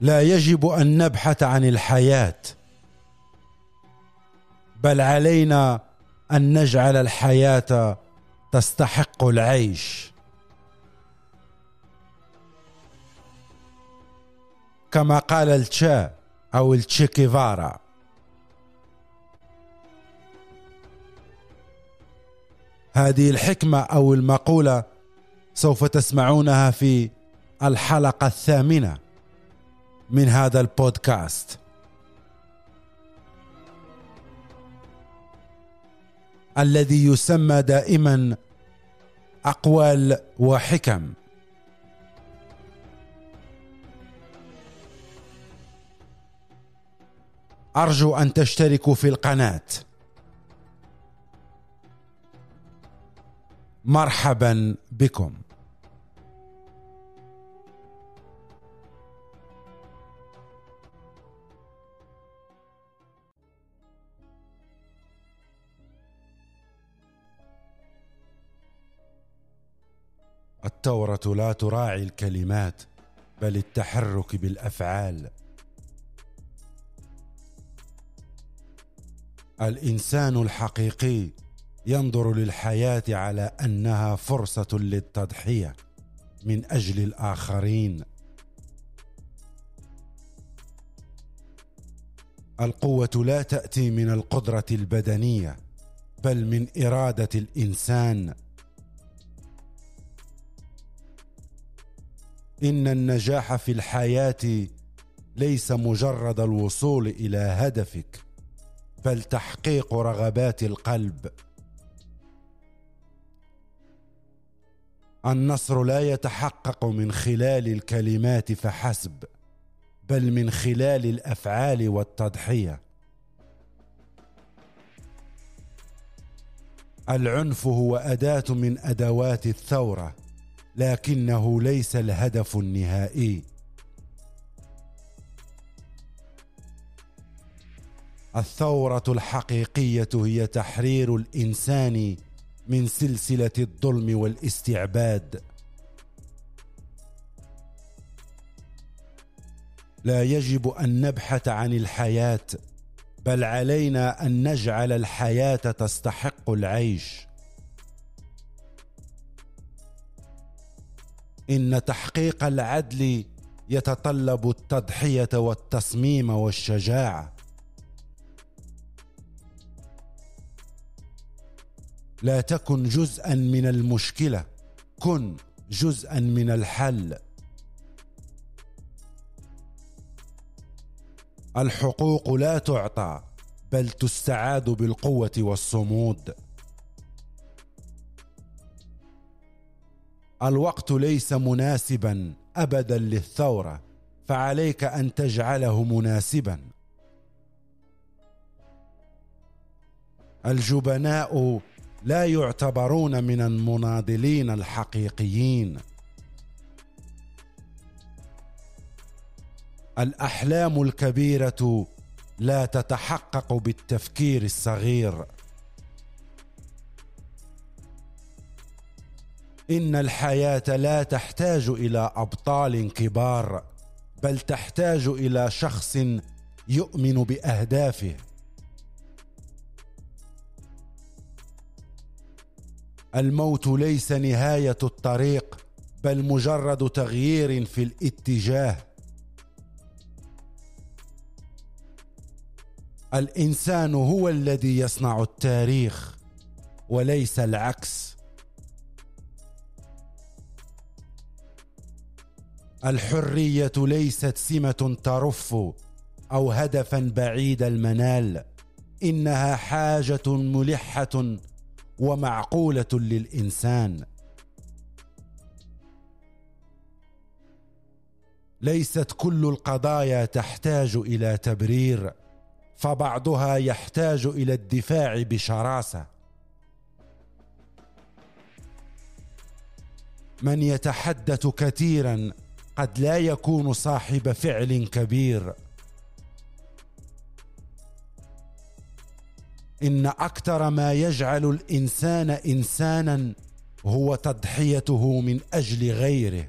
لا يجب أن نبحث عن الحياة بل علينا أن نجعل الحياة تستحق العيش. كما قال التشا أو التشيكيفارا هذه الحكمة أو المقولة سوف تسمعونها في الحلقة الثامنة. من هذا البودكاست. الذي يسمى دائما أقوال وحكم. أرجو أن تشتركوا في القناة. مرحبا بكم. الثورة لا تراعي الكلمات بل التحرك بالأفعال. الإنسان الحقيقي ينظر للحياة على أنها فرصة للتضحية من أجل الآخرين. القوة لا تأتي من القدرة البدنية بل من إرادة الإنسان. إن النجاح في الحياة ليس مجرد الوصول إلى هدفك بل تحقيق رغبات القلب. النصر لا يتحقق من خلال الكلمات فحسب بل من خلال الأفعال والتضحية. العنف هو أداة من أدوات الثورة. لكنه ليس الهدف النهائي. الثورة الحقيقية هي تحرير الإنسان من سلسلة الظلم والاستعباد. لا يجب أن نبحث عن الحياة بل علينا أن نجعل الحياة تستحق العيش. إن تحقيق العدل يتطلب التضحية والتصميم والشجاعة. لا تكن جزءا من المشكلة كن جزءا من الحل. الحقوق لا تعطى بل تستعاد بالقوة والصمود. الوقت ليس مناسبا ابدا للثورة فعليك أن تجعله مناسبا. الجبناء لا يعتبرون من المناضلين الحقيقيين. الأحلام الكبيرة لا تتحقق بالتفكير الصغير. إن الحياة لا تحتاج إلى أبطال كبار بل تحتاج إلى شخص يؤمن بأهدافه. الموت ليس نهاية الطريق بل مجرد تغيير في الاتجاه. الإنسان هو الذي يصنع التاريخ وليس العكس. الحرية ليست سمة ترف أو هدفا بعيد المنال إنها حاجة ملحة ومعقولة للإنسان. ليست كل القضايا تحتاج إلى تبرير فبعضها يحتاج إلى الدفاع بشراسة. من يتحدث كثيرا قد لا يكون صاحب فعل كبير. إن أكثر ما يجعل الإنسان إنسانا هو تضحيته من أجل غيره.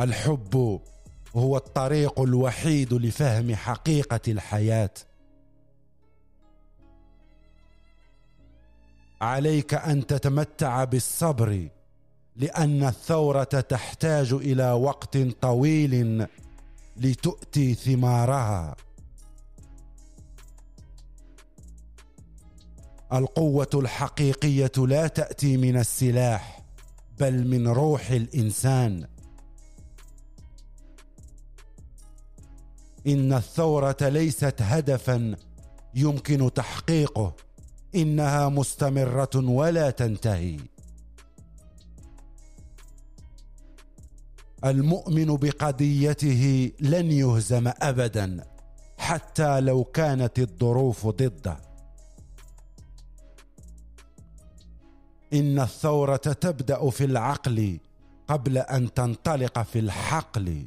الحب هو الطريق الوحيد لفهم حقيقة الحياة. عليك أن تتمتع بالصبر لأن الثورة تحتاج إلى وقت طويل لتؤتي ثمارها. القوة الحقيقية لا تأتي من السلاح بل من روح الإنسان. إن الثورة ليست هدفا يمكن تحقيقه إنها مستمرة ولا تنتهي. المؤمن بقضيته لن يهزم ابدا حتى لو كانت الظروف ضده. إن الثورة تبدأ في العقل قبل أن تنطلق في الحقل.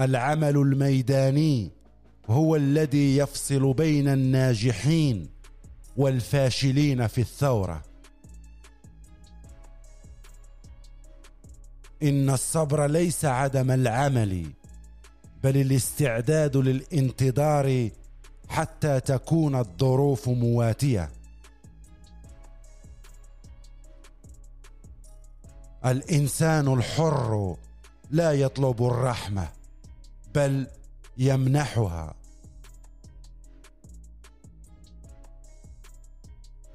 العمل الميداني هو الذي يفصل بين الناجحين والفاشلين في الثورة. إن الصبر ليس عدم العمل بل الاستعداد للانتظار حتى تكون الظروف مواتية. الإنسان الحر لا يطلب الرحمة بل يمنحها.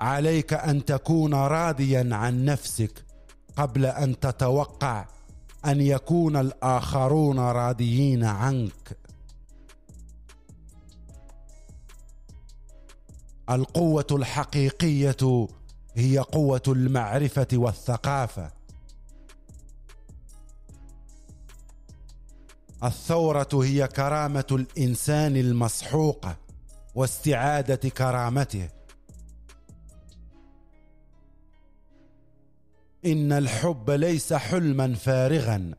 عليك أن تكون راضيا عن نفسك قبل أن تتوقع أن يكون الآخرون راضيين عنك. القوة الحقيقية هي قوة المعرفة والثقافة. الثورة هي كرامة الإنسان المسحوقه واستعادة كرامته. إن الحب ليس حلما فارغا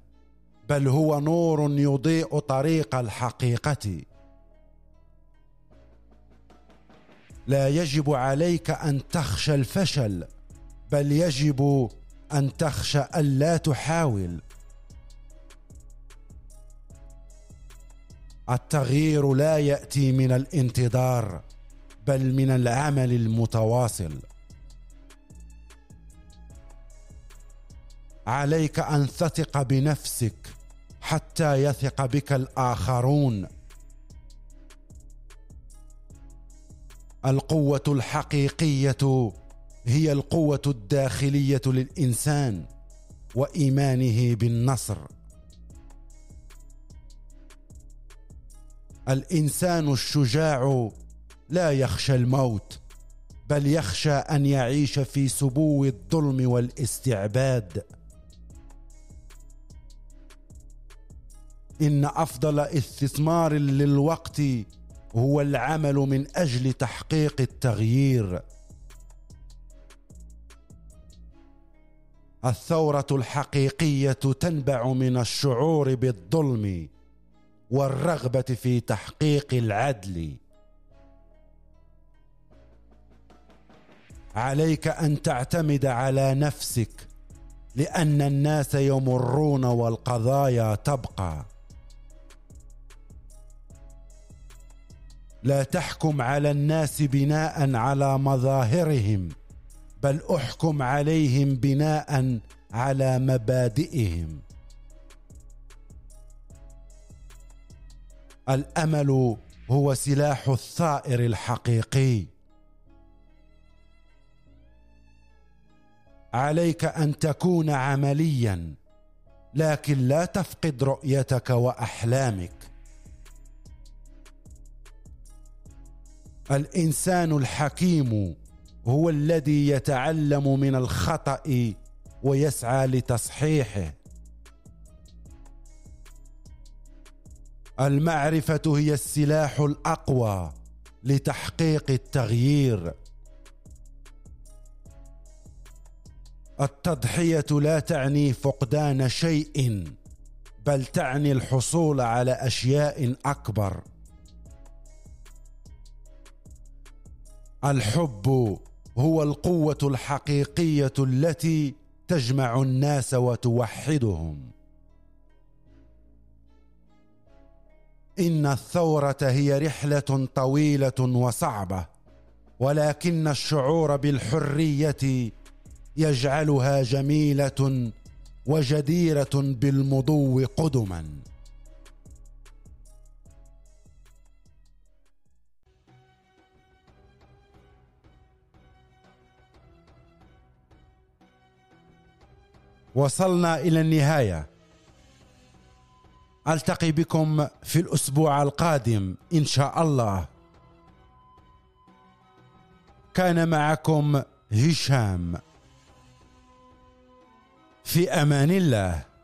بل هو نور يضيء طريق الحقيقة. لا يجب عليك أن تخشى الفشل بل يجب أن تخشى ألا تحاول. التغيير لا يأتي من الانتظار بل من العمل المتواصل. عليك أن تثق بنفسك حتى يثق بك الآخرون. القوة الحقيقية هي القوة الداخلية للإنسان وإيمانه بالنصر. الإنسان الشجاع لا يخشى الموت بل يخشى أن يعيش في سبو الظلم والاستعباد. إن أفضل استثمار للوقت هو العمل من أجل تحقيق التغيير. الثورة الحقيقية تنبع من الشعور بالظلم والرغبة في تحقيق العدل. عليك أن تعتمد على نفسك لأن الناس يمرون والقضايا تبقى. لا تحكم على الناس بناء على مظاهرهم بل احكم عليهم بناء على مبادئهم. الأمل هو سلاح الثائر الحقيقي. عليك أن تكون عمليا لكن لا تفقد رؤيتك وأحلامك. الانسان الحكيم هو الذي يتعلم من الخطأ ويسعى لتصحيحه. المعرفة هي السلاح الأقوى لتحقيق التغيير. التضحية لا تعني فقدان شيء بل تعني الحصول على أشياء أكبر. الحب هو القوة الحقيقية التي تجمع الناس وتوحدهم. إن الثورة هي رحلة طويلة وصعبة ولكن الشعور بالحرية يجعلها جميلة وجديرة بالمضو قدما. وصلنا إلى النهاية. ألتقي بكم في الأسبوع القادم إن شاء الله. كان معكم هشام. في أمان الله.